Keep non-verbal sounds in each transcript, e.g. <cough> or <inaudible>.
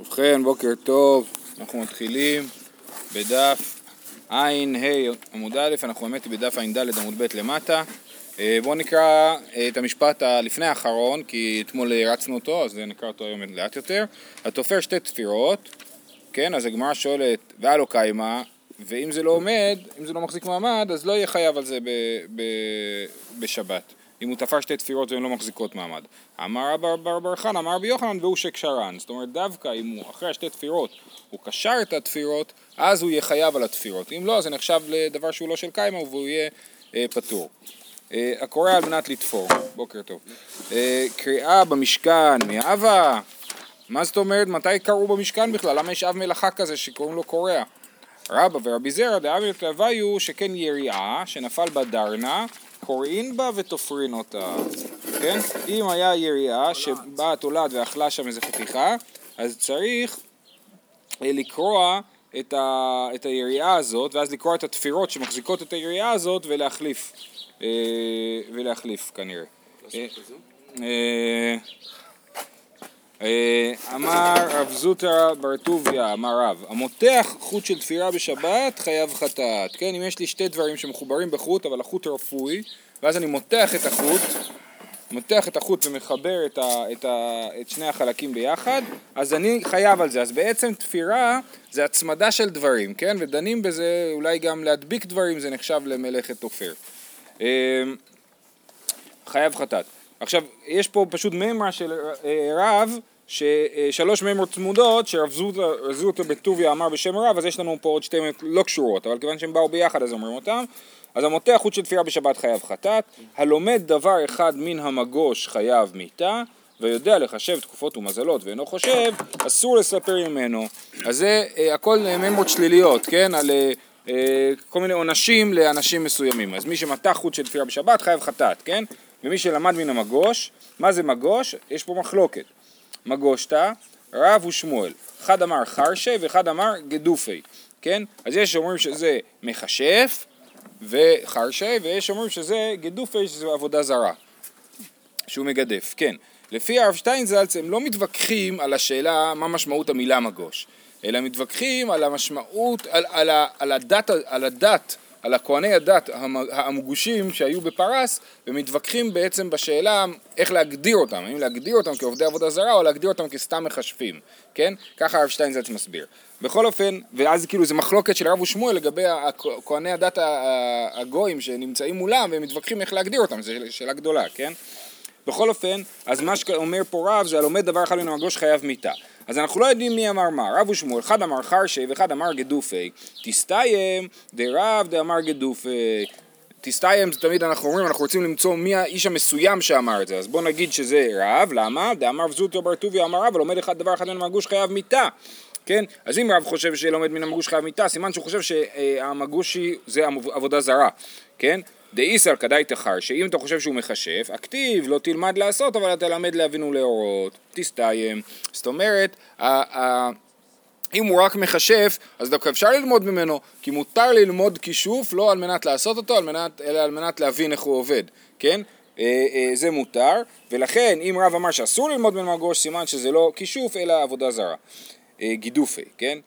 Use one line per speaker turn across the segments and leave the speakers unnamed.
ובכן, בוקר טוב, אנחנו מתחילים בדף ע"ה עמוד א', אנחנו באמת בדף ע"ד עמוד ב' למטה. אה, בואו נקרא אה, את המשפט הלפני האחרון, כי אתמול הרצנו אותו, אז נקרא אותו היום לאט יותר. התופר שתי תפירות, כן, אז הגמרא שואלת, והיה לו קיימא, ואם זה לא עומד, אם זה לא מחזיק מעמד, אז לא יהיה חייב על זה ב- ב- בשבת. אם הוא תפר שתי תפירות והן לא מחזיקות מעמד. אמר רב בר בר חנא, אמר רבי יוחנן והוא שקשרן. זאת אומרת, דווקא אם הוא אחרי השתי תפירות, הוא קשר את התפירות, אז הוא יהיה חייב על התפירות. אם לא, זה נחשב לדבר שהוא לא של קיימא והוא יהיה אה, פטור. אה, הקורא על מנת לתפור, בוקר טוב. אה, קריאה במשכן, מאבה? מה זאת אומרת, מתי קראו במשכן בכלל? למה יש אב מלאכה כזה שקוראים לו קורע? רבא ורבי זרע דאמר תלוויו שכן יריעה שנפל בה דרנה קוראים בה ותופרין אותה, כן? אם היה יריעה שבאה תולד ואכלה שם איזה חתיכה, אז צריך אה, לקרוע את, ה, את היריעה הזאת, ואז לקרוע את התפירות שמחזיקות את היריעה הזאת ולהחליף, אה, ולהחליף כנראה. אה, אמר רב זוטרא בר טוביה, אמר רב, המותח חוט של תפירה בשבת חייב חטאת, כן? אם יש לי שתי דברים שמחוברים בחוט, אבל החוט רפוי, ואז אני מותח את החוט, מותח את החוט ומחבר את, ה, את, ה, את שני החלקים ביחד, אז אני חייב על זה. אז בעצם תפירה זה הצמדה של דברים, כן? ודנים בזה, אולי גם להדביק דברים, זה נחשב למלאכת תופר. אה, חייב חטאת. עכשיו, יש פה פשוט מימרה של אה, רב, ששלוש מימרות צמודות, שרב זוטה בטוביה אמר בשם רב, אז יש לנו פה עוד שתי מימרות לא קשורות, אבל כיוון שהם באו ביחד אז אומרים אותם. אז המותח חוט של תפירה בשבת חייב חטאת, הלומד דבר אחד מן המגוש חייב מיתה, ויודע לחשב תקופות ומזלות ואינו חושב, אסור לספר ממנו. אז זה אה, הכל מימרות שליליות, כן? על אה, אה, כל מיני עונשים לאנשים מסוימים. אז מי שמתח חוט של תפירה בשבת חייב חטאת, כן? ומי שלמד מן המגוש, מה זה מגוש? יש פה מחלוקת. מגושתא, רב ושמואל. אחד אמר חרשי ואחד אמר גדופי, כן? אז יש שאומרים שזה מכשף וחרשי, ויש שאומרים שזה גדופי, שזה עבודה זרה, שהוא מגדף, כן. לפי הרב שטיינזלץ הם לא מתווכחים על השאלה מה משמעות המילה מגוש, אלא מתווכחים על המשמעות, על, על, על הדת, על הדת על הכהני הדת המגושים שהיו בפרס ומתווכחים בעצם בשאלה איך להגדיר אותם, האם להגדיר אותם כעובדי עבודה זרה או להגדיר אותם כסתם מכשפים, כן? ככה הרב שטיינזלץ מסביר. בכל אופן, ואז כאילו זה מחלוקת של הרב ושמואל לגבי כהני הדת הגויים שנמצאים מולם והם מתווכחים איך להגדיר אותם, זו שאלה גדולה, כן? בכל אופן, אז מה שאומר פה רב זה הלומד דבר אחד מן המגוש חייב מיתה. אז אנחנו לא יודעים מי אמר מה, רב ושמואל, אחד אמר חרשי ואחד אמר גדופי, תסתיים דרב דאמר גדופי, תסתיים זה תמיד אנחנו אומרים, אנחנו רוצים למצוא מי האיש המסוים שאמר את זה, אז בוא נגיד שזה רב, למה? דאמר זוטו בר טוביה אמר רב, ולומד אחד דבר אחד מן המגוש חייב מיתה. כן? אז אם רב חושב שלומד מן המגוש חייב מיתה, סימן שהוא חושב שהמגושי זה עבודה זרה, כן? דאיסר כדאי תחר, שאם אתה חושב שהוא מכשף, הכתיב לא תלמד לעשות, אבל אתה למד להבין ולהורות, תסתיים. זאת אומרת, אם הוא רק מכשף, אז דווקא אפשר ללמוד ממנו, כי מותר ללמוד כישוף לא על מנת לעשות אותו, על מנת, אלא על מנת להבין איך הוא עובד, כן? אה, אה, זה מותר, ולכן אם רב אמר שאסור ללמוד ממגוש, סימן שזה לא כישוף, אלא עבודה זרה. אה, גידופי, כן?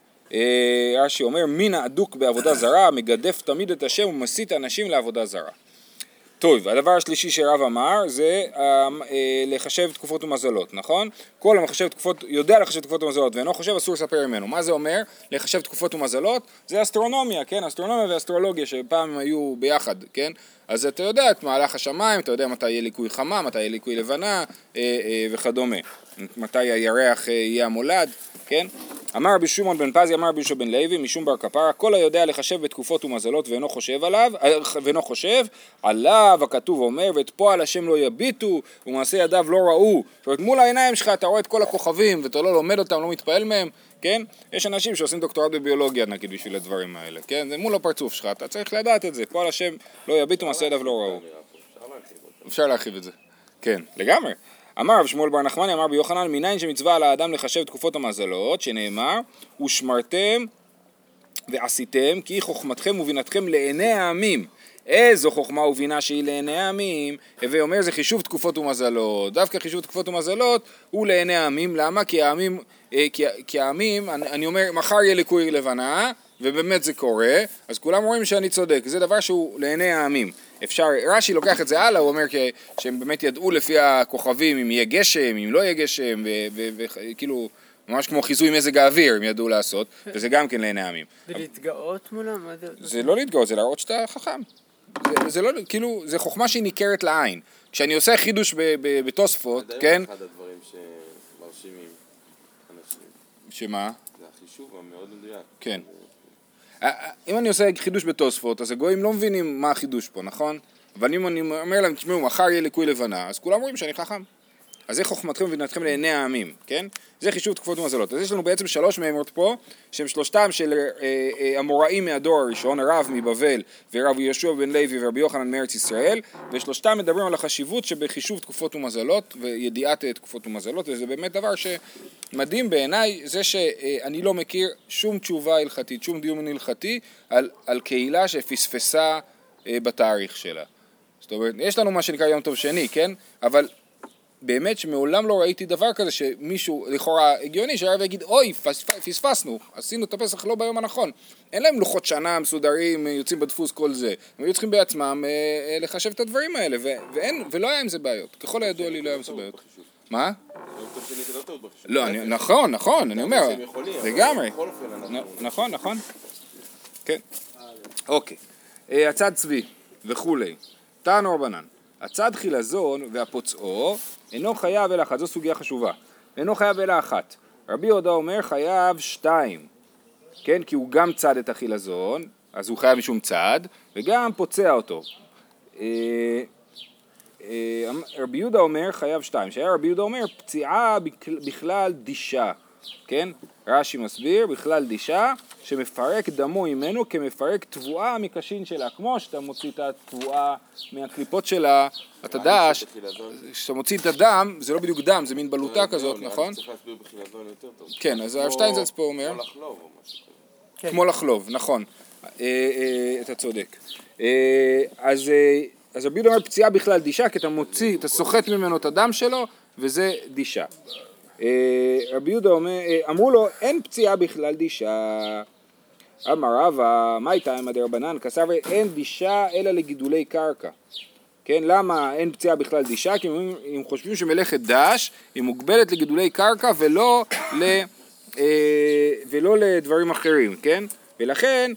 רש"י אומר, מין האדוק בעבודה זרה, מגדף תמיד את השם ומסית אנשים לעבודה זרה. טוב, הדבר השלישי שרב אמר זה אה, לחשב תקופות ומזלות, נכון? כל המחשב תקופות, יודע לחשב תקופות ומזלות ואינו חושב אסור לספר ממנו. מה זה אומר לחשב תקופות ומזלות? זה אסטרונומיה, כן? אסטרונומיה ואסטרולוגיה שפעם היו ביחד, כן? אז אתה יודע את מהלך השמיים, אתה יודע מתי יהיה ליקוי חמה, מתי יהיה ליקוי לבנה אה, אה, וכדומה. מתי הירח אה, יהיה המולד, כן? אמר רבי שמעון בן פזי, אמר רבי יהושע בן לוי, משום בר כפרה, כל היודע לחשב בתקופות ומזלות ואינו חושב עליו, אה, ואינו חושב, עליו הכתוב אומר, ואת פועל השם לא יביטו, ומעשה ידיו לא ראו. זאת אומרת, מול העיניים שלך אתה רואה את כל הכוכבים, ואתה לא לומד אותם, לא מתפעל מהם, כן? יש אנשים שעושים דוקטורט בביולוגיה, נגיד, בשביל הדברים האלה, כן? זה מול הפרצוף שלך, אתה צריך לדעת את זה, פועל השם לא יביטו, מעשה ידיו לא ראו. אפשר להרחיב את זה. כן, לגמרי. אמר רב שמואל בר נחמני, אמר ביוחנן, מניין שמצווה על האדם לחשב תקופות המזלות, שנאמר, ושמרתם ועשיתם כי חוכמתכם ובינתכם לעיני העמים, איזו חוכמה ובינה שהיא לעיני העמים, הווי אומר זה חישוב תקופות ומזלות. דווקא חישוב תקופות ומזלות הוא לעיני העמים, למה? כי העמים, אה, כי, כי העמים, אני, אני אומר, מחר יהיה ליקוי לבנה, ובאמת זה קורה, אז כולם רואים שאני צודק, זה דבר שהוא לעיני העמים. אפשר, רש"י לוקח את זה הלאה, הוא אומר שהם באמת ידעו לפי הכוכבים אם יהיה גשם, אם לא יהיה גשם, וכאילו... ממש כמו חיזוי מזג האוויר הם ידעו לעשות, וזה גם כן לעיני העמים.
ולהתגאות מולם?
זה לא להתגאות, זה להראות שאתה חכם. זה, זה לא, כאילו, זה חוכמה שהיא ניכרת לעין. כשאני עושה חידוש בתוספות, כן?
זה אחד הדברים שמרשימים אנשים.
שמה?
זה החישוב המאוד מדויק.
כן. אה, אה, אם אני עושה חידוש בתוספות, אז הגויים לא מבינים מה החידוש פה, נכון? אבל אם אני אומר להם, תשמעו, מחר יהיה ליקוי לבנה, אז כולם רואים שאני חכם. אז זה חוכמתכם ובינתכם לעיני העמים, כן? זה חישוב תקופות ומזלות. אז יש לנו בעצם שלוש מימות פה, שהם שלושתם של אה, אה, מהדור הראשון, הרב מבבל ורב יהושע בן לוי ורבי יוחנן מארץ ישראל, ושלושתם מדברים על החשיבות שבחישוב תקופות ומזלות וידיעת אה, תקופות ומזלות, וזה באמת דבר שמדהים בעיניי, זה שאני לא מכיר שום תשובה הלכתית, שום דיון הלכתי על, על קהילה שפספסה אה, בתאריך שלה. זאת אומרת, יש לנו מה שנקרא יום טוב שני, כן? אבל באמת שמעולם לא ראיתי דבר כזה שמישהו, לכאורה הגיוני, שהרב יגיד, אוי, פספסנו, עשינו את הפסח לא ביום הנכון. אין להם לוחות שנה מסודרים, יוצאים בדפוס כל זה. הם היו צריכים בעצמם אה, אה, לחשב את הדברים האלה, ואין, ולא היה עם זה בעיות. ככל הידוע לי לא היה עם זה בעיות. מה? לא, נכון, נכון, אני אומר, לגמרי. נכון, נכון. כן. אוקיי. אה, הצד צבי וכולי. תענו רבנן. הצד חילזון והפוצעו אינו חייב אלא אחת, זו סוגיה חשובה. אינו חייב אלא אחת. רבי יהודה אומר חייב שתיים, כן? כי הוא גם צד את החילזון, אז הוא חייב משום צד, וגם פוצע אותו. אה, אה, רבי יהודה אומר חייב שתיים, שהיה רבי יהודה אומר פציעה בכלל דישה, כן? רש"י מסביר, בכלל דישה, שמפרק דמו ממנו כמפרק תבואה מקשין שלה, כמו שאתה מוציא את התבואה מהקליפות שלה, אתה יודע, כשאתה מוציא את הדם, זה לא בדיוק דם, זה מין בלוטה לא, כזאת, לא, נכון? כן, אז הרב שטיינזלץ פה אומר, כמו לחלוב או משהו כזה. כמו לחלוב, נכון, אה, אה, אתה צודק. אה, אז רבי אומר פציעה בכלל דישה, כי אתה מוציא, אתה סוחט ממנו את הדם שלו, וזה דישה. אה, רבי יהודה אומר, אה, אמרו לו אין פציעה בכלל דישה אמר רבא, מה הייתה עם הדרבנן? כסבר אין דישה אלא לגידולי קרקע כן, למה אין פציעה בכלל דישה? כי הם, הם חושבים שמלאכת דש היא מוגבלת לגידולי קרקע ולא, ל, אה, ולא לדברים אחרים, כן? ולכן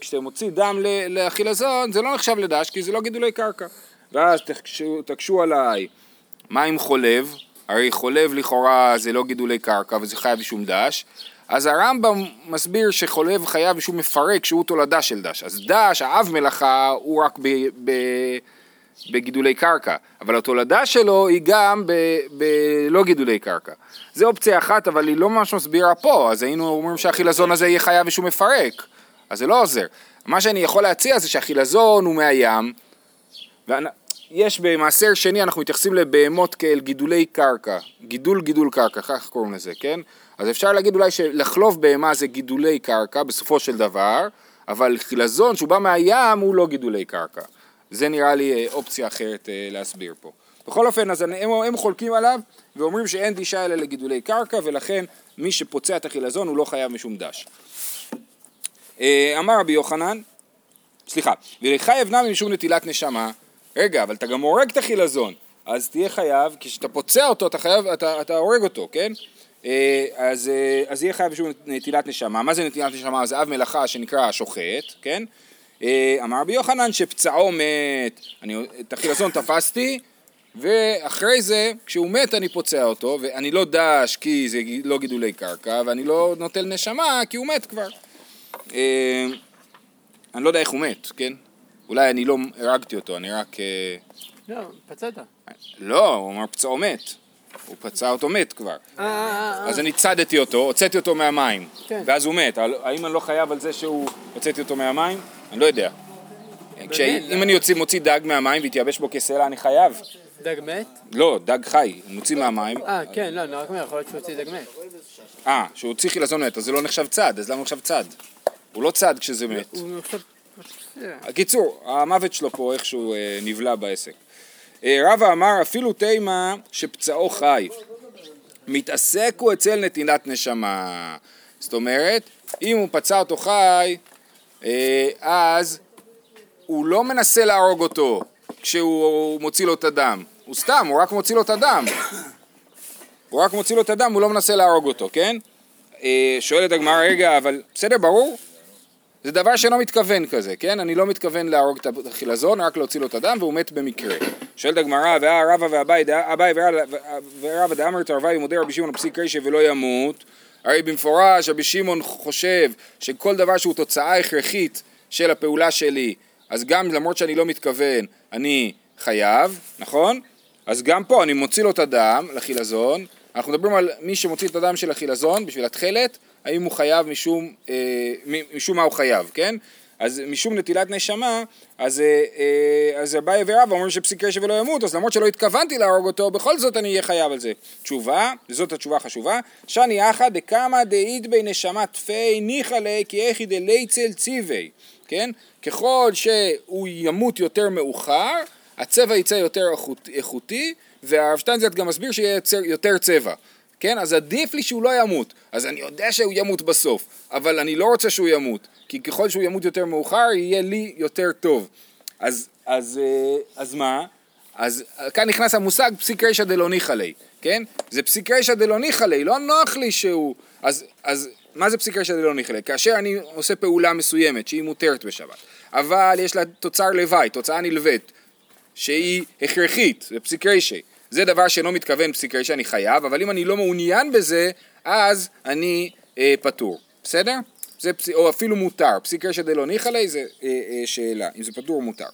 כשאתה מוציא דם לאכילזון זה לא נחשב לדש כי זה לא גידולי קרקע ואז תקשו, תקשו עליי מה עם חולב? הרי חולב לכאורה זה לא גידולי קרקע וזה חייב בשום דש, אז הרמב"ם מסביר שחולב חייב בשום מפרק שהוא תולדה של דש. אז דש, האב מלאכה, הוא רק ב, ב, בגידולי קרקע, אבל התולדה שלו היא גם בלא גידולי קרקע. זה אופציה אחת, אבל היא לא ממש מסבירה פה, אז היינו אומרים שהחילזון הזה יהיה חייב בשום מפרק, אז זה לא עוזר. מה שאני יכול להציע זה שהחילזון הוא מהים, יש במעשר שני, אנחנו מתייחסים לבהמות כאל גידולי קרקע, גידול גידול קרקע, כך קוראים לזה, כן? אז אפשר להגיד אולי שלחלוב בהמה זה גידולי קרקע בסופו של דבר, אבל חילזון שהוא בא מהים הוא לא גידולי קרקע. זה נראה לי אה, אופציה אחרת אה, להסביר פה. בכל אופן, אז הם, הם חולקים עליו ואומרים שאין דישה אלא לגידולי קרקע ולכן מי שפוצע את החילזון הוא לא חייב משום דש. אה, אמר רבי יוחנן, סליחה, ולחייב נמי משום נטילת נשמה רגע, אבל אתה גם הורג את החילזון, אז תהיה חייב, כשאתה פוצע אותו, אתה חייב, אתה, אתה הורג אותו, כן? אה, אז, אה, אז יהיה חייב בשביל נטילת נשמה. מה זה נטילת נשמה? זה אב מלאכה שנקרא השוחט, כן? אה, אמר רבי יוחנן שפצעו מת, אני את החילזון תפסתי, ואחרי זה, כשהוא מת אני פוצע אותו, ואני לא דש כי זה לא גידולי קרקע, ואני לא נוטל נשמה כי הוא מת כבר. אני לא יודע איך הוא מת, כן? אולי אני לא הרגתי אותו, אני רק... אה,
לא, פצעת.
לא, הוא אמר פצעו מת. הוא פצע אותו מת כבר. אה, אה, אז אני צדתי אותו, הוצאתי אותו מהמים. כן. ואז הוא מת. האם אני לא חייב על זה שהוא הוצאתי אותו מהמים? אני לא יודע. אם אני מוציא דג מהמים והתייבש בו כסלע, אני חייב.
דג מת?
לא, דג חי, מוציא מהמים.
אה, כן, לא, אני רק אומר, יכול להיות שהוא הוציא דג מת.
אה, שהוא הוציא חילזון מת, אז זה לא נחשב צד, אז למה הוא נחשב צד? הוא לא צד כשזה מת.
הוא נחשב
קיצור, המוות שלו פה איכשהו אה, נבלע בעסק. אה, רבא אמר אפילו תימה שפצעו חי, מתעסק הוא אצל נתינת נשמה. זאת אומרת, אם הוא פצע אותו חי, אה, אז הוא לא מנסה להרוג אותו כשהוא מוציא לו את הדם. הוא סתם, הוא רק מוציא לו את הדם. הוא רק מוציא לו את הדם, הוא לא מנסה להרוג אותו, כן? שואלת הגמרא, רגע, אבל בסדר, ברור? זה דבר שאינו מתכוון כזה, כן? אני לא מתכוון להרוג את החילזון, רק להוציא לו את הדם, והוא מת במקרה. שואלת הגמרא, ואה רבא ואביי ורבא דאמר תרווה ומודה רבי שמעון פסיק רישא ולא ימות, הרי במפורש רבי שמעון חושב שכל דבר שהוא תוצאה הכרחית של הפעולה שלי, אז גם למרות שאני לא מתכוון, אני חייב, נכון? אז גם פה אני מוציא לו את הדם לחילזון, אנחנו מדברים על מי שמוציא את הדם של החילזון בשביל התכלת, האם הוא חייב משום, אה, משום מה הוא חייב, כן? אז משום נטילת נשמה, אז, אה, אה, אז אביי ורבא אומרים שפסיק רשע ולא ימות, אז למרות שלא התכוונתי להרוג אותו, בכל זאת אני אהיה חייב על זה. תשובה, וזאת התשובה החשובה, שאני אחא דקמא דאית בי נשמה תפי ניחא ליה כי איכי דליצל ציווי, כן? ככל שהוא ימות יותר מאוחר, הצבע יצא יותר איכות- איכותי, והרב שטיינזלד גם מסביר שיהיה יותר צבע. כן? אז עדיף לי שהוא לא ימות. אז אני יודע שהוא ימות בסוף, אבל אני לא רוצה שהוא ימות, כי ככל שהוא ימות יותר מאוחר, יהיה לי יותר טוב. אז, אז, אה, אז מה? אז כאן נכנס המושג פסיק רישא דלא ניחא ליה, כן? זה פסיק רישא דלא ניחא ליה, לא נוח לי שהוא... אז, אז מה זה פסיק רישא דלא ניחא ליה? כאשר אני עושה פעולה מסוימת שהיא מותרת בשבת, אבל יש לה תוצר לוואי, תוצאה נלווית, שהיא הכרחית, זה פסיק רישא. זה דבר שאינו מתכוון פסיק רישא, אני חייב, אבל אם אני לא מעוניין בזה, אז אני אה, פטור. בסדר? זה פס... או אפילו מותר. פסיק רישא דלא ניחא ליה זה אה, אה, שאלה, אם זה פטור או מותר.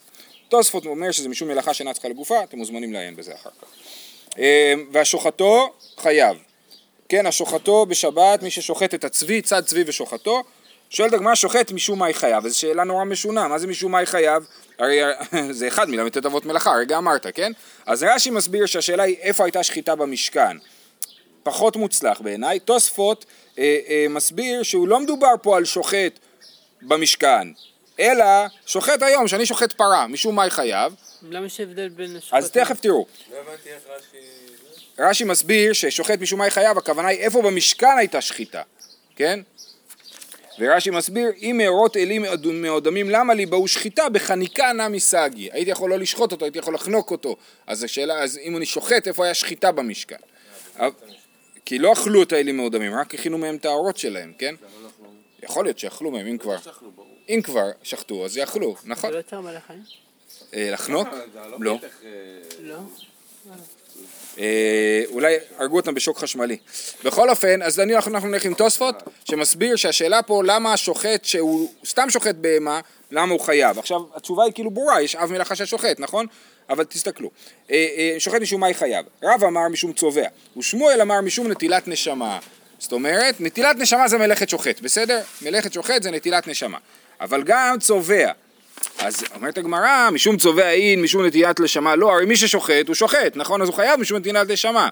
תוספות אומר שזה משום מלאכה שאינה צריכה לגופה, אתם מוזמנים לעיין בזה אחר כך. אה, והשוחטו חייב. כן, השוחטו בשבת, מי ששוחט את הצבי, צד צבי ושוחטו, שואלת הגמרא שוחט משום מה היא חייב, זו שאלה נורא משונה, מה זה משום מה היא חייב? הרי <laughs> זה אחד מל"ט אבות מלאכה, הרגע אמרת, כן? אז רש"י מסביר שהשאלה היא איפה הייתה שחיטה במשכן. פחות מוצלח בעיניי. תוספות אה, אה, מסביר שהוא לא מדובר פה על שוחט במשכן, אלא שוחט היום, שאני שוחט פרה, משום מה היא חייב,
למה יש הבדל בין השוחטים?
אז תכף תראו.
לא הבנתי איך רש"י...
רש"י מסביר ששוחט משום מה היא חייב, הכוונה היא איפה במשכן הייתה שחיטה, כן? ורש"י מסביר, אם מאורות אלים מאודמים למה לי באו שחיטה בחניקה נמי סגי. הייתי יכול לא לשחוט אותו, הייתי יכול לחנוק אותו. אז השאלה, אז אם אני שוחט, איפה היה שחיטה במשכן? אבל- כי לא אכלו את האלים מאודמים, רק הכינו מהם את האורות שלהם, כן? יכול להיות שאכלו מהם, אם כבר. אם כבר שחטו, אז יאכלו, נכון?
זה לא יותר מלא חיים?
אה, לחנוק? לא. אה, אולי הרגו אותם בשוק חשמלי. בכל אופן, אז אני, אנחנו נלך עם תוספות, שמסביר שהשאלה פה למה השוחט שהוא סתם שוחט בהמה, למה הוא חייב. עכשיו, התשובה היא כאילו ברורה, יש אב מלאכה של שוחט, נכון? אבל תסתכלו. אה, אה, שוחט משום מה היא חייב. רב אמר משום צובע, ושמואל אמר משום נטילת נשמה. זאת אומרת, נטילת נשמה זה מלאכת שוחט, בסדר? מלאכת שוחט זה נטילת נשמה. אבל גם צובע. אז אומרת הגמרא, משום צובע אין, משום נטילת לשמה, לא, הרי מי ששוחט הוא שוחט, נכון? אז הוא חייב משום נטילת לשמה.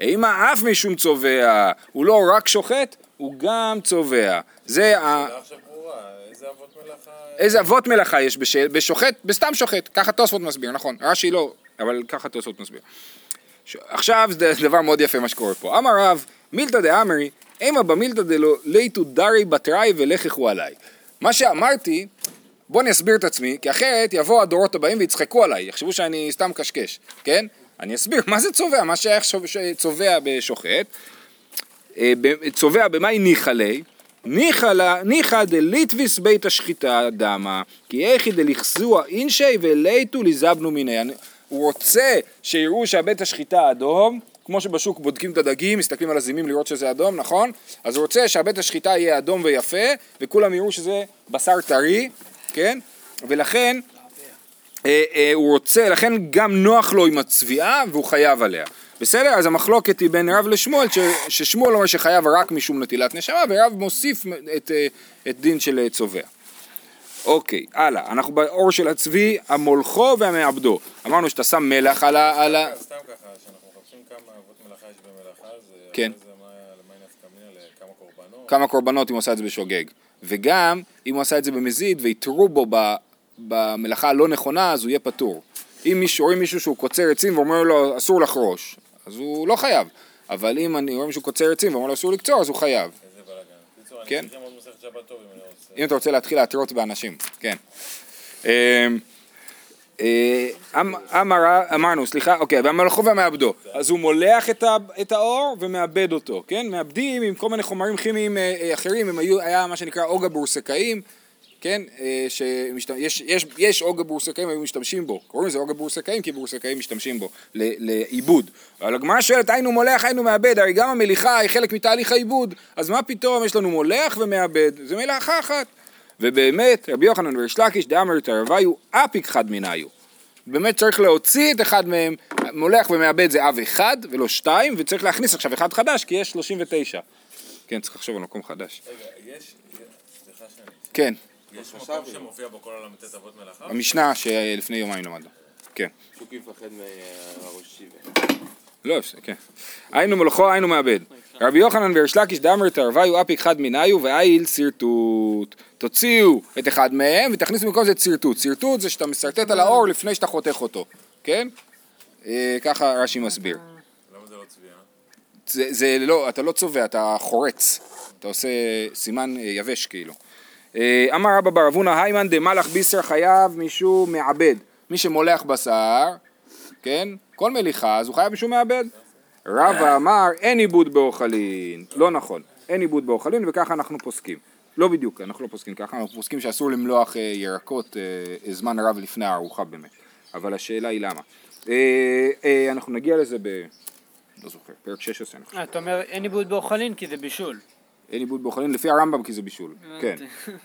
אם אף משום צובע, הוא לא רק שוחט, הוא גם צובע. זה ה...
איזה אבות מלאכה...
יש בשל, בשוחט, בסתם שוחט, ככה תוספות מסביר, נכון, רש"י לא, אבל ככה תוספות מסביר. עכשיו זה דבר מאוד יפה מה שקורה פה. אמר רב, מילתא דאמרי, אימה במילתא דלא ליטו דרי בתראי ולככו עליי. מה שאמרתי, בוא אני אסביר את עצמי, כי אחרת יבואו הדורות הבאים ויצחקו עליי, יחשבו שאני סתם קשקש, כן? אני אסביר, מה זה צובע? מה שייך שוב- ש- צובע בשוחט? אה, צובע במאי ניחא ליה? ניחא דליטביס בית השחיטה דמה, כי איכי דלכסוע אינשי וליטו ליזבנו מיני. אני- הוא רוצה שיראו שהבית השחיטה אדום, כמו שבשוק בודקים את הדגים, מסתכלים על הזימים לראות שזה אדום, נכון? אז הוא רוצה שהבית השחיטה יהיה אדום ויפה, וכולם יראו שזה בשר טרי, כן? ולכן אה, אה, הוא רוצה, לכן גם נוח לו עם הצביעה והוא חייב עליה. בסדר? אז המחלוקת היא בין רב לשמואל, ש, ששמואל אומר שחייב רק משום נטילת נשמה, ורב מוסיף את, אה, את דין של אה, צובע. אוקיי, הלאה, אנחנו באור של הצבי, המולכו והמעבדו. אמרנו שאתה שם מלח על ה... על ה...
סתם ככה, כשאנחנו מחפשים כמה אבות מלאכה יש במלאכה,
כן.
זה מינה לכמה קורבנות?
כמה קורבנות אם עושה את זה בשוגג. וגם אם הוא עשה את זה במזיד ויתרו בו במלאכה הלא נכונה, אז הוא יהיה פטור. אם מישהו, רואים מישהו שהוא קוצר עצים ואומר לו אסור לחרוש, אז הוא לא חייב. אבל אם אני רואה מישהו קוצר עצים ואומר לו אסור לקצור, אז הוא חייב. כן. אם אתה רוצה להתחיל להתרות באנשים, כן. אה, אה, אמ- אמר- אמרנו, סליחה, אוקיי, והמלאכו והמעבדו. אז הוא מולח את האור ומעבד אותו, כן? מעבדים עם כל מיני חומרים כימיים אה, אה, אחרים, הם היו, היה מה שנקרא אוגה בורסקאים, כן? אה, שמשת- יש- יש- יש אוגה בורסקאים, היו משתמשים בו. קוראים לזה אוגה בורסקאים כי בורסקאים משתמשים בו לעיבוד. אבל הגמרא שואלת, היינו מולח, היינו מעבד, הרי גם המליחה היא חלק מתהליך העיבוד, אז מה פתאום יש לנו מולח ומעבד? זה מלאכה אחת. ובאמת, רבי יוחנן וריש לקיש דאמר תרוויו אפיק חד מניו. באמת צריך להוציא את אחד מהם, מולח ומעבד זה אב אחד ולא שתיים, וצריך להכניס עכשיו אחד חדש כי יש 39. כן, צריך לחשוב על מקום חדש.
רגע, יש... סליחה שאני...
כן,
יש מקום שמופיע בו כל הל"ט אבות מלאכה?
המשנה שלפני יומיים למדנו. כן.
שוקי מפחד מהראש שיבה.
לא, כן. היינו מלאכו, היינו מעבד. רבי יוחנן וריש לקיש דאמר תרוויו אפיק חד מניו ואיל שרטוט. תוציאו את אחד מהם ותכניסו במקום זה שרטוט. שרטוט זה שאתה משרטט על האור לפני שאתה חותך אותו, כן? אה, ככה רש"י מסביר.
למה זה לא צביעה?
זה, זה לא, אתה לא צובע, אתה חורץ. אתה עושה סימן אה, יבש כאילו. אה, אמר רבא בר אבונה היימן דמלאך בישר חייב משום מעבד. מי שמולח בשר, כן? כל מליחה, אז הוא חייב משום מעבד. רבא אמר אין עיבוד באוכלין. לא נכון, אין עיבוד באוכלין וככה אנחנו פוסקים. לא בדיוק, אנחנו לא פוסקים ככה, אנחנו פוסקים שאסור למלוח אה, ירקות אה, זמן רב לפני הארוחה באמת. אבל השאלה היא למה. אה, אה, אנחנו נגיע לזה ב... לא זוכר, פרק 16 אני חושב.
אה, אתה אומר אין עיבוד באוכלין כי זה בישול.
אין עיבוד באוכלין, לפי הרמב"ם כי זה בישול. כן.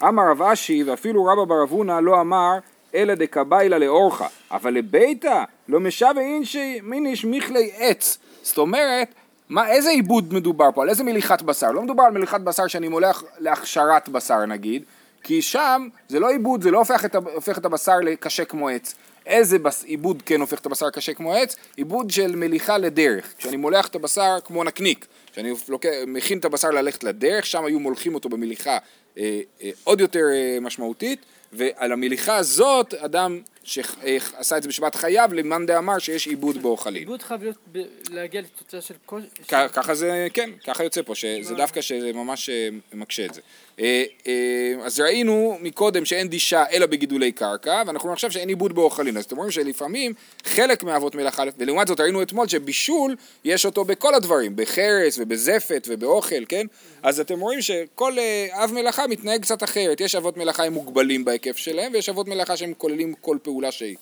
אמר רב אשי, ואפילו רבא בר אבונה לא אמר, אלא דקביילה לאורחה, אבל לביתה לא משווה אינשי מיניש מכלי עץ. זאת אומרת, מה, איזה עיבוד מדובר פה? על איזה מליחת בשר? לא מדובר על מליחת בשר שאני מולח להכשרת בשר נגיד, כי שם זה לא עיבוד, זה לא הופך את, הופך את הבשר לקשה כמו עץ. איזה בס, עיבוד כן הופך את הבשר קשה כמו עץ? עיבוד של מליחה לדרך. כשאני מולח את הבשר כמו נקניק, כשאני לוקח, מכין את הבשר ללכת לדרך, שם היו מולחים אותו במליחה אה, אה, עוד יותר אה, משמעותית, ועל המליחה הזאת, אדם שעשה את זה בשבת חייו, למאן דאמר שיש עיבוד באוכלים.
עיבוד חייב להיות להגיע לתוצאה של כל...
ככה זה, כן, ככה יוצא פה, שזה דווקא שזה ממש אה, מקשה את זה. אה, אה, אז ראינו מקודם שאין דישה אלא בגידולי קרקע, ואנחנו עכשיו שאין עיבוד באוכלים, אז אתם רואים שלפעמים חלק מאבות מלאכה, ולעומת זאת ראינו אתמול שבישול יש אותו בכל הדברים, בחרס ובזפת ובאוכל, כן? אז אתם רואים שכל אב מלאכה מתנהג קצת אחרת, יש אבות מלאכה הם מוגבלים בהיקף שלהם, ויש אבות מלאכה שהם כוללים כל פעולה שהיא.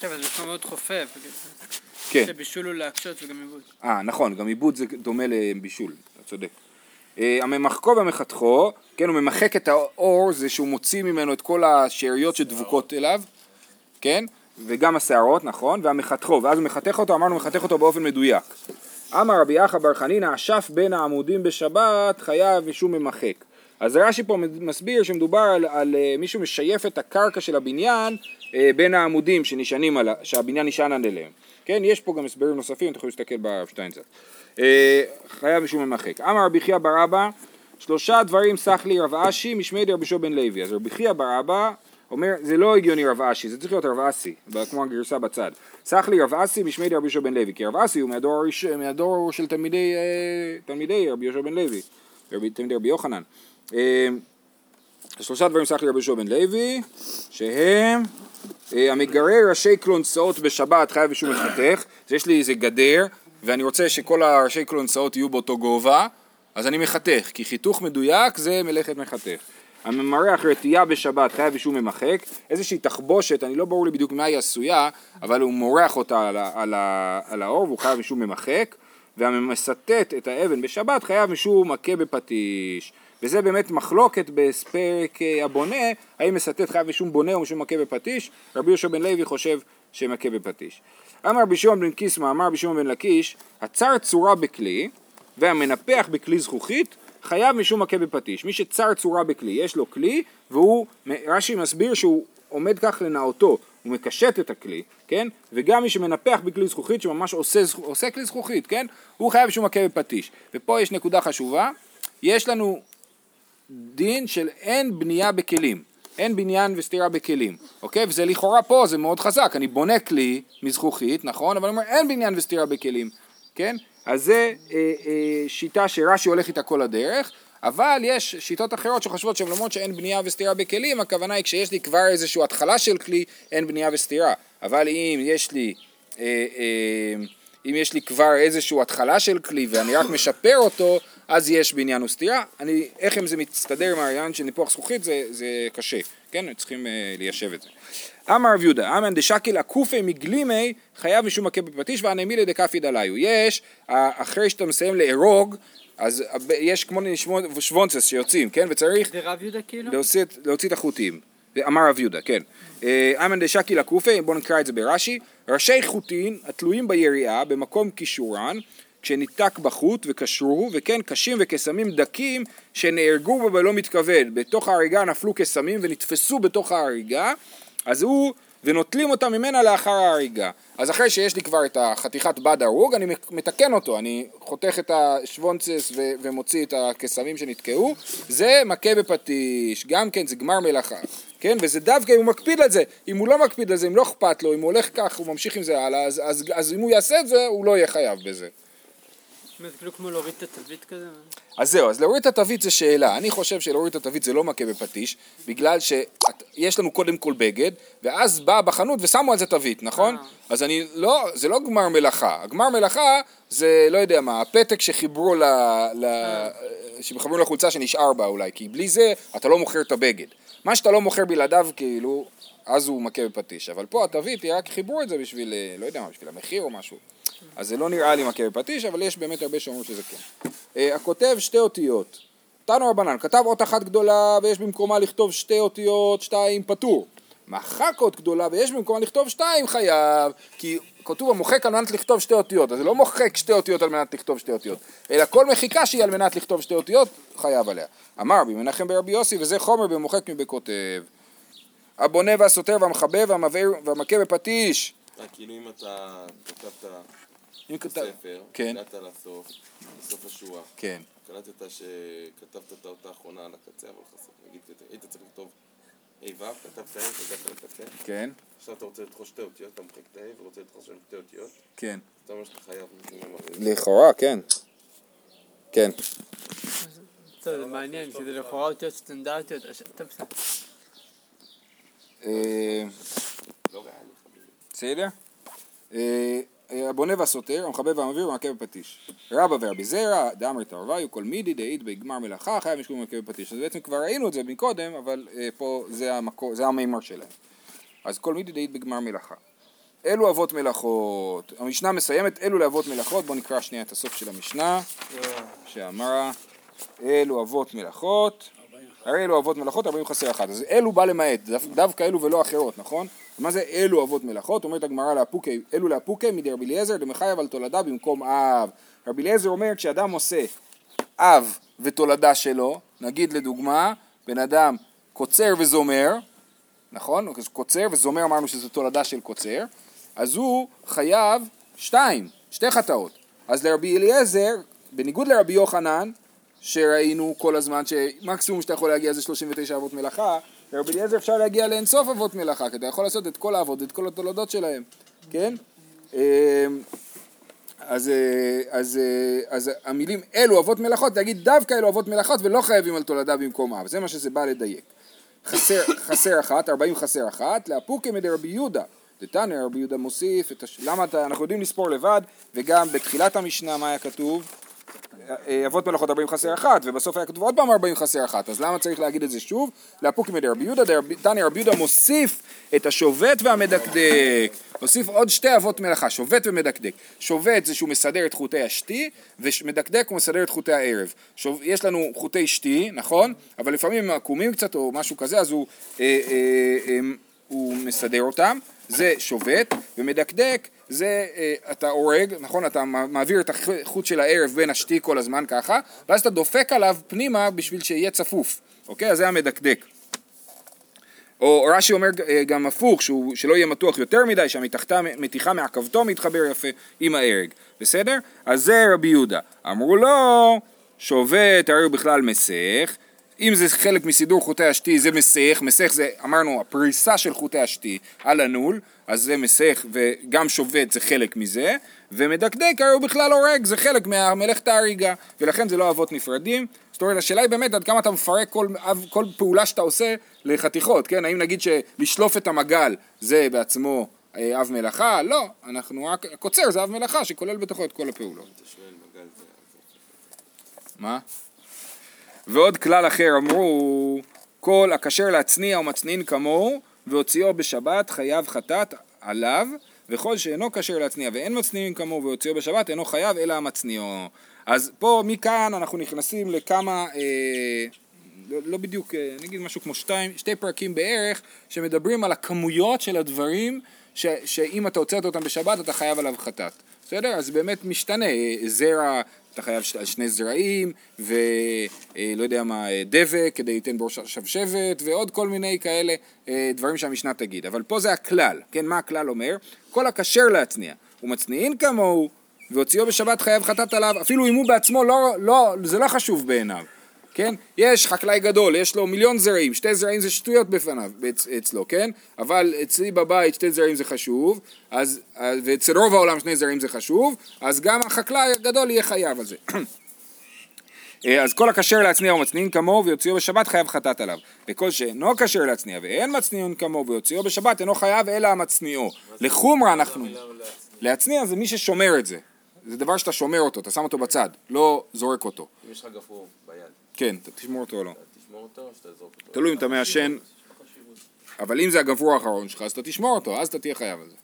טוב, אז זה כבר מאוד חופף.
כן.
שבישול הוא להקשות וגם עיבוד.
אה, נכון, גם עיבוד זה דומה לבישול, אתה צודק. אה, הממחקו והמחתכו, כן, הוא ממחק את האור, זה שהוא מוציא ממנו את כל השאריות שדבוקות אליו, כן, וגם השערות, נכון, והמחתכו, ואז הוא מחתך אותו, אמרנו מחתך אותו באופן מדויק. אמר רבי יחא בר חנינא, אשף בין העמודים בשבת, חייב משום ממחק. אז רש"י פה מסביר שמדובר על, על אה, מישהו משייף את הקרקע של הבניין אה, בין העמודים שנשענים על, שהבניין נשען עליהם. כן, יש פה גם הסברים נוספים, אתם יכולים להסתכל בשטיינזר. אה, חייב משום ממחק. אמר רבי חייא בר אבא, שלושה דברים סח לי רב אשי משמי דרבי שו בן לוי. אז רבי חייא בר אבא אומר, זה לא הגיוני רב אשי, זה צריך להיות רב אסי, כמו הגרסה בצד. סח לי רב אסי משמי דרבי יהושע בן לוי, כי רב אסי הוא מהדור, מהדור של תלמידי, תלמידי רבי יהושע בן לוי, רבי, תלמידי רבי יוחנן. אה, שלושה דברים סח לי רבי יהושע בן לוי, שהם אה, המגרר ראשי קלונסאות בשבת חייב אישום מחתך, אז יש לי איזה גדר, ואני רוצה שכל הראשי קלונסאות יהיו באותו גובה, אז אני מחתך, כי חיתוך מדויק זה מלאכת מחתך. הממרח רטייה בשבת חייב אישום ממחק, איזושהי תחבושת, אני לא ברור לי בדיוק מה היא עשויה, אבל הוא מורח אותה על, על, על האור והוא חייב משום ממחק, והמסטט את האבן בשבת חייב משום מכה בפטיש. וזה באמת מחלוקת בפרק אה, הבונה, האם מסטט חייב משום בונה או משום מכה בפטיש, רבי יהושע בן לוי חושב שמכה בפטיש. אמר רבי שמעון בן קיסמא, אמר רבי שמעון בן לקיש, הצר צורה בכלי והמנפח בכלי זכוכית חייב משום מכה בפטיש. מי שצר צורה בכלי, יש לו כלי והוא, רש"י מסביר שהוא עומד כך לנאותו, הוא מקשט את הכלי, כן? וגם מי שמנפח בכלי זכוכית שממש עושה, עושה כלי זכוכית, כן? הוא חייב משום מכה בפטיש. ופה יש נקודה חשובה, יש לנו דין של אין בנייה בכלים, אין בניין וסתירה בכלים, אוקיי? וזה לכאורה פה, זה מאוד חזק, אני בונה כלי מזכוכית, נכון? אבל אני אומר אין בניין וסתירה בכלים, כן? אז זה אה, אה, שיטה שרש"י הולך איתה כל הדרך, אבל יש שיטות אחרות שחושבות שהן למרות שאין בנייה וסתירה בכלים, הכוונה היא כשיש לי כבר איזושהי התחלה של כלי, אין בנייה וסתירה. אבל אם יש לי, אה, אה, אם יש לי כבר איזושהי התחלה של כלי ואני רק משפר אותו, אז יש בניין וסתירה. אני, איך אם זה מצטדר עם העניין של ניפוח זכוכית זה, זה קשה, כן? צריכים אה, ליישב את זה. אמר רב יהודה, אמן דשקיל עקופי מגלימי חייב משום מכה בפטיש ואנמילי דקפי דליו. יש, אה, אחרי שאתה מסיים לארוג, אז אה, יש כמו שוונצס שיוצאים, כן? וצריך
זה רב יהודה כאילו?
להוציא, להוציא את החוטים. אמר רב יהודה, כן. אה, אמן דשקי לקופי, בואו נקרא את זה ברש"י. ראשי חוטין התלויים ביריעה במקום קישורן, כשניתק בחוט וקשרו, וכן קשים וקסמים דקים שנהרגו בו בלא מתכוון. בתוך ההריגה נפלו קסמים ונתפסו בתוך ההריגה, אז הוא, ונוטלים אותם ממנה לאחר ההריגה. אז אחרי שיש לי כבר את החתיכת בד הרוג, אני מתקן אותו, אני חותך את השוונצס ו- ומוציא את הקסמים שנתקעו, זה מכה בפטיש, גם כן זה גמר מלאכה, כן? וזה דווקא אם הוא מקפיד על זה, אם הוא לא מקפיד על זה, אם לא אכפת לו, אם הוא הולך כך, הוא ממשיך עם זה הלאה, אז, אז, אז אם הוא יעשה את זה, הוא לא יהיה חייב בזה.
זה כאילו כמו להוריד את התווית כזה?
אז זהו, אז להוריד את התווית זה שאלה. אני חושב שלהוריד את התווית זה לא מכה בפטיש, בגלל שיש לנו קודם כל בגד, ואז באה בחנות ושמו על זה תווית, נכון?
אה.
אז אני לא, זה לא גמר מלאכה. הגמר מלאכה זה, לא יודע מה, הפתק שחיברו ל... ל שחיברו לחולצה שנשאר בה אולי, כי בלי זה אתה לא מוכר את הבגד. מה שאתה לא מוכר בלעדיו, כאילו, אז הוא מכה בפטיש. אבל פה התווית, רק חיברו את זה בשביל, אה, לא יודע מה, בשביל המחיר או משהו. אז זה לא נראה לי מכה בפטיש, אבל יש באמת הרבה שאומרים שזה כן. אה, הכותב שתי אותיות. תנו רבנן, כתב אות אחת גדולה ויש במקומה לכתוב שתי אותיות, שתיים פטור. מחק אות גדולה ויש במקומה לכתוב שתיים חייב, כי כתוב המוחק על מנת לכתוב שתי אותיות, אז זה לא מוחק שתי אותיות על מנת לכתוב שתי אותיות, אלא כל מחיקה שהיא על מנת לכתוב שתי אותיות, חייב עליה. אמר רבי מנחם ברבי יוסי, וזה חומר במוחק מבכותב. הבונה והסותר והמחבב והמכה בפטיש.
אה, כאילו אם אתה כתבת. ספר,
כן.
הגעת לסוף, לסוף השורה,
כן.
קלטת שכתבת את האות האחרונה על הקצה, אבל חסר, נגיד, היית צריך לכתוב ה' ו', כתבת ה' והגעת לקצה,
כן,
עכשיו אתה רוצה לדחוש שתי אותיות, אתה מוחק את ה' ורוצה לדחוש שם שתי אותיות,
כן.
אתה אומר שאתה חייב.
לכאורה, כן. כן.
טוב, זה מעניין, כי זה לכאורה אותיות סטנדרטיות. אז אתה בסדר.
הבונה והסותר, המחבב והמביא ומכה בפטיש. רבא ורבי זרע, דאמר תרוויו, כל מידי דאית בגמר מלאכה, חייב משום מכה בפטיש. אז בעצם כבר ראינו את זה מקודם, אבל אה, פה זה המקור, זה המימר שלהם. אז כל מידי דאית בגמר מלאכה. אלו אבות מלאכות. המשנה מסיימת, אלו לאבות מלאכות. בואו נקרא שנייה את הסוף של המשנה, שאמרה, אלו אבות מלאכות. הרי אלו אבות מלאכות, 40 חסר אחת. אז אלו בא למעט, דו- דווקא אלו ולא אחרות, נכון? מה זה אלו אבות מלאכות? אומרת הגמרא לאפוקי, אלו לאפוקי מדי רבי אליעזר דמחייב על תולדה במקום אב. רבי אליעזר אומר כשאדם עושה אב ותולדה שלו, נגיד לדוגמה, בן אדם קוצר וזומר, נכון? קוצר וזומר אמרנו שזו תולדה של קוצר, אז הוא חייב שתיים, שתי חטאות. אז לרבי אליעזר, בניגוד לרבי יוחנן, שראינו כל הזמן שמקסימום שאתה יכול להגיע זה 39 אבות מלאכה, לרבי אליעזר אפשר להגיע לאינסוף אבות מלאכה, כי אתה יכול לעשות את כל האבות ואת כל התולדות שלהם, כן? אמ, אז, אה, אז, אה, אז המילים אלו אבות מלאכות, להגיד דווקא אלו אבות מלאכות ולא חייבים על תולדה במקום אב, זה מה שזה בא לדייק. חסר, <coughs> חסר אחת, 40 חסר אחת, לאפוקי מדי רבי יהודה. דתניא רבי יהודה מוסיף, את הש... למה אתה, אנחנו יודעים לספור לבד, וגם בתחילת המשנה מה היה כתוב? אבות מלאכות 40 חסר אחת, ובסוף היה כתוב עוד פעם 40 חסר אחת, אז למה צריך להגיד את זה שוב? לאפוקי מדי רבי יהודה, תניא רבי יהודה מוסיף את השובת והמדקדק, מוסיף עוד שתי אבות מלאכה, שובת ומדקדק. שובת זה שהוא מסדר את חוטי השתי, ומדקדק הוא מסדר את חוטי הערב. שוב, יש לנו חוטי שתי, נכון? אבל לפעמים הם עקומים קצת או משהו כזה, אז הוא, אה, אה, אה, הוא מסדר אותם, זה שובת, ומדקדק זה אה, אתה הורג, נכון? אתה מעביר את החוט של הערב בין השתי כל הזמן ככה, ואז אתה דופק עליו פנימה בשביל שיהיה צפוף, אוקיי? אז זה המדקדק. או רש"י אומר אה, גם הפוך, שהוא, שלא יהיה מתוח יותר מדי, שהמתיחה מעכבתו מתחבר יפה עם ההרג, בסדר? אז זה רבי יהודה. אמרו לו, שובת הרי הוא בכלל מסך, אם זה חלק מסידור חוטי השתי זה מסך, מסך זה אמרנו הפריסה של חוטי השתי על הנול, אז זה מסך וגם שובת זה חלק מזה, ומדקדק הרי הוא בכלל הורג, זה חלק מהמלאכת ההריגה, ולכן זה לא אבות נפרדים. זאת אומרת, השאלה היא באמת עד כמה אתה מפרק כל, כל פעולה שאתה עושה לחתיכות, כן? האם נגיד שלשלוף את המגל זה בעצמו אה, אב מלאכה? לא, אנחנו רק, הקוצר זה אב מלאכה שכולל בתוכו את כל הפעולות. מה? ועוד כלל אחר אמרו, כל הכשר להצניע ומצניעין כמוהו, והוציאו בשבת חייב חטאת עליו, וכל שאינו כשר להצניע ואין מצניעין כמוהו והוציאו בשבת אינו חייב אלא המצניעו. אז פה מכאן אנחנו נכנסים לכמה, אה, לא, לא בדיוק, אה, נגיד משהו כמו שתיים, שתי פרקים בערך, שמדברים על הכמויות של הדברים ש, שאם אתה הוצאת אותם בשבת אתה חייב עליו חטאת. בסדר? אז באמת משתנה, אה, זרע, אתה חייב על שני זרעים, ולא יודע מה, אה, דבק כדי ליתן בראש שבשבת, ועוד כל מיני כאלה אה, דברים שהמשנה תגיד. אבל פה זה הכלל, כן? מה הכלל אומר? כל הכשר להצניע, ומצניעין כמוהו, והוציאו בשבת חייב חטאת עליו, אפילו אם הוא בעצמו לא, לא, זה לא חשוב בעיניו. כן? יש חקלאי גדול, יש לו מיליון זרעים, שתי זרעים זה שטויות בפניו, אצ, אצלו, כן? אבל אצלי בבית שתי זרעים זה חשוב, אז, אז- ואצל רוב העולם שני זרעים זה חשוב, אז גם החקלאי הגדול יהיה חייב על זה. <clears throat> אה, אז כל הכשר להצניע ומצניעין כמוהו ויוציאו בשבת חייב חטאת עליו. וכל שאינו כשר להצניע ואין מצניעין כמוהו ויוציאו בשבת אינו חייב אלא המצניעו. לחומרה אנחנו... להצניע זה מי ששומר את זה. זה דבר שאתה שומר אותו, אתה שם אותו בצד, לא זורק אותו.
אם יש לך גפרור ביד,
כן, אתה תשמור אותו או לא.
אתה תשמור אותו או שתעזור אותו?
תלוי אם אתה מעשן, אבל אם זה הגבור האחרון שלך, אז אתה תשמור אותו, אז אתה תהיה חייב על זה.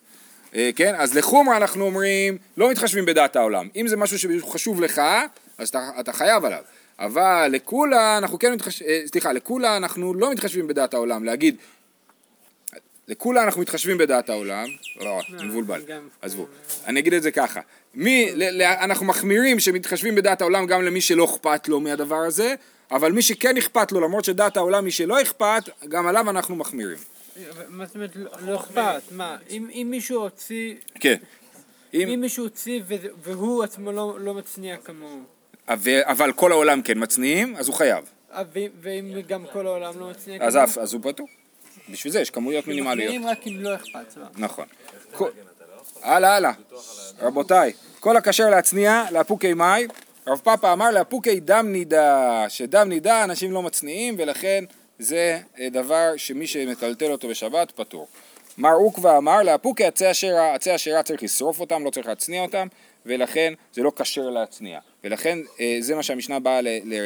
אה, כן? אז לחומרה אנחנו אומרים, לא מתחשבים בדעת העולם. אם זה משהו שחשוב לך, אז אתה, אתה חייב עליו. אבל לכולה אנחנו כן מתחשבים, סליחה, לכולה אנחנו לא מתחשבים בדעת העולם. להגיד, לכולה אנחנו מתחשבים בדעת העולם, לא, אני מבולבל, עזבו. אני אגיד את זה ככה, מי, אנחנו מחמירים שמתחשבים בדעת העולם גם למי שלא אכפת לו מהדבר הזה, אבל מי שכן אכפת לו, למרות שדעת העולם מי שלא אכפת, גם עליו אנחנו מחמירים.
מה זאת אומרת לא- לא אכפת? מה, אם מישהו הוציא,
כן.
אם מישהו הוציא והוא עצמו לא לא מצניע כמוהו,
אבל- כל העולם כן מצניעים, אז הוא חייב.
אה, ואם- גם כל העולם לא מצניע כמוהו?
אז הוא פטור. בשביל זה יש כמויות מינימליות.
מחמירים רק אם לא אכפת, סבבה.
נכון. הלאה, הלאה. רבותיי, כל הכשר להצניע, לאפוקי מאי, רב פאפה אמר לאפוקי דם נידה, שדם נידה אנשים לא מצניעים ולכן זה אה, דבר שמי שמטלטל אותו בשבת פטור. מר עוקווה אמר לאפוקי עצי אשרה, עצי אשרה צריך לשרוף אותם, לא צריך להצניע אותם ולכן זה לא כשר להצניע ולכן אה, זה מה שהמשנה באה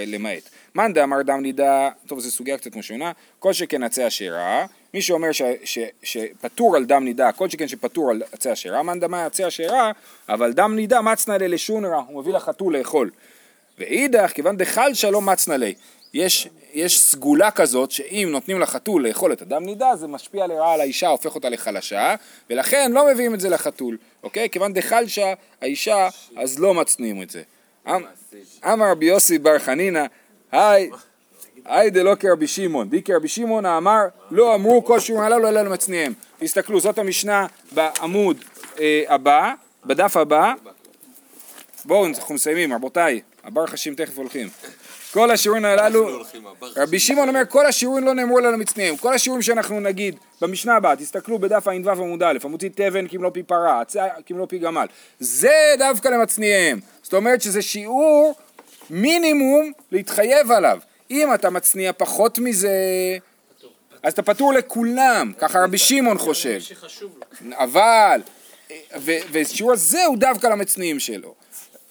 למעט. מאן דאמר דם נידה, טוב זו סוגיה קצת משונה, כל שכן עצי אשרה, מי שאומר ש, ש, שפטור על דם נידה, כל שכן שפטור על עצי אשרה, מאן דמה עצי אשרה, אבל דם נידה מצנא ליה לשונרא, הוא מביא לחתול לאכול. ואידך, כיוון דחלשא לא מצנא ליה. יש, יש סגולה כזאת שאם נותנים לחתול לאכול את הדם נידה זה משפיע לרעה על האישה, הופך אותה לחלשה ולכן לא מביאים את זה לחתול, אוקיי? כיוון דחלשא האישה אז לא מצניעים את זה. אמ- אמר רבי יוסי בר חנינא, היי היי דלא כרבי שמעון, די כרבי שמעון אמר לא אמרו כל שיעורים הללו אלא למצניעם. תסתכלו זאת המשנה בעמוד אה, הבא, בדף הבא. בואו אנחנו מסיימים רבותיי, הבר חשים תכף הולכים כל השיעורים הללו
הבר
רבי שמעון אומר כל השיעורים לא נאמרו אלא למצניעים כל השיעורים שאנחנו נגיד במשנה הבאה תסתכלו בדף ע"ו עמוד א' המוציא תבן כמלוא פי פרה עצה כמלוא פי גמל. זה דווקא למצניעיהם זאת אומרת שזה שיעור מינימום להתחייב עליו. אם אתה מצניע פחות מזה אז אתה פטור לכולם ככה רבי שמעון חושב. אבל ו- ושיעור הזה הוא דווקא למצניעים שלו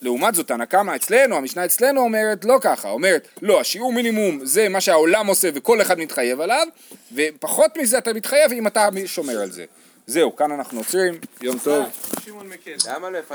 לעומת זאת, תנא קמא אצלנו, המשנה אצלנו אומרת לא ככה, אומרת לא, השיעור מינימום זה מה שהעולם עושה וכל אחד מתחייב עליו, ופחות מזה אתה מתחייב אם אתה שומר על זה. זהו, כאן אנחנו עוצרים, יום טוב.
למה לא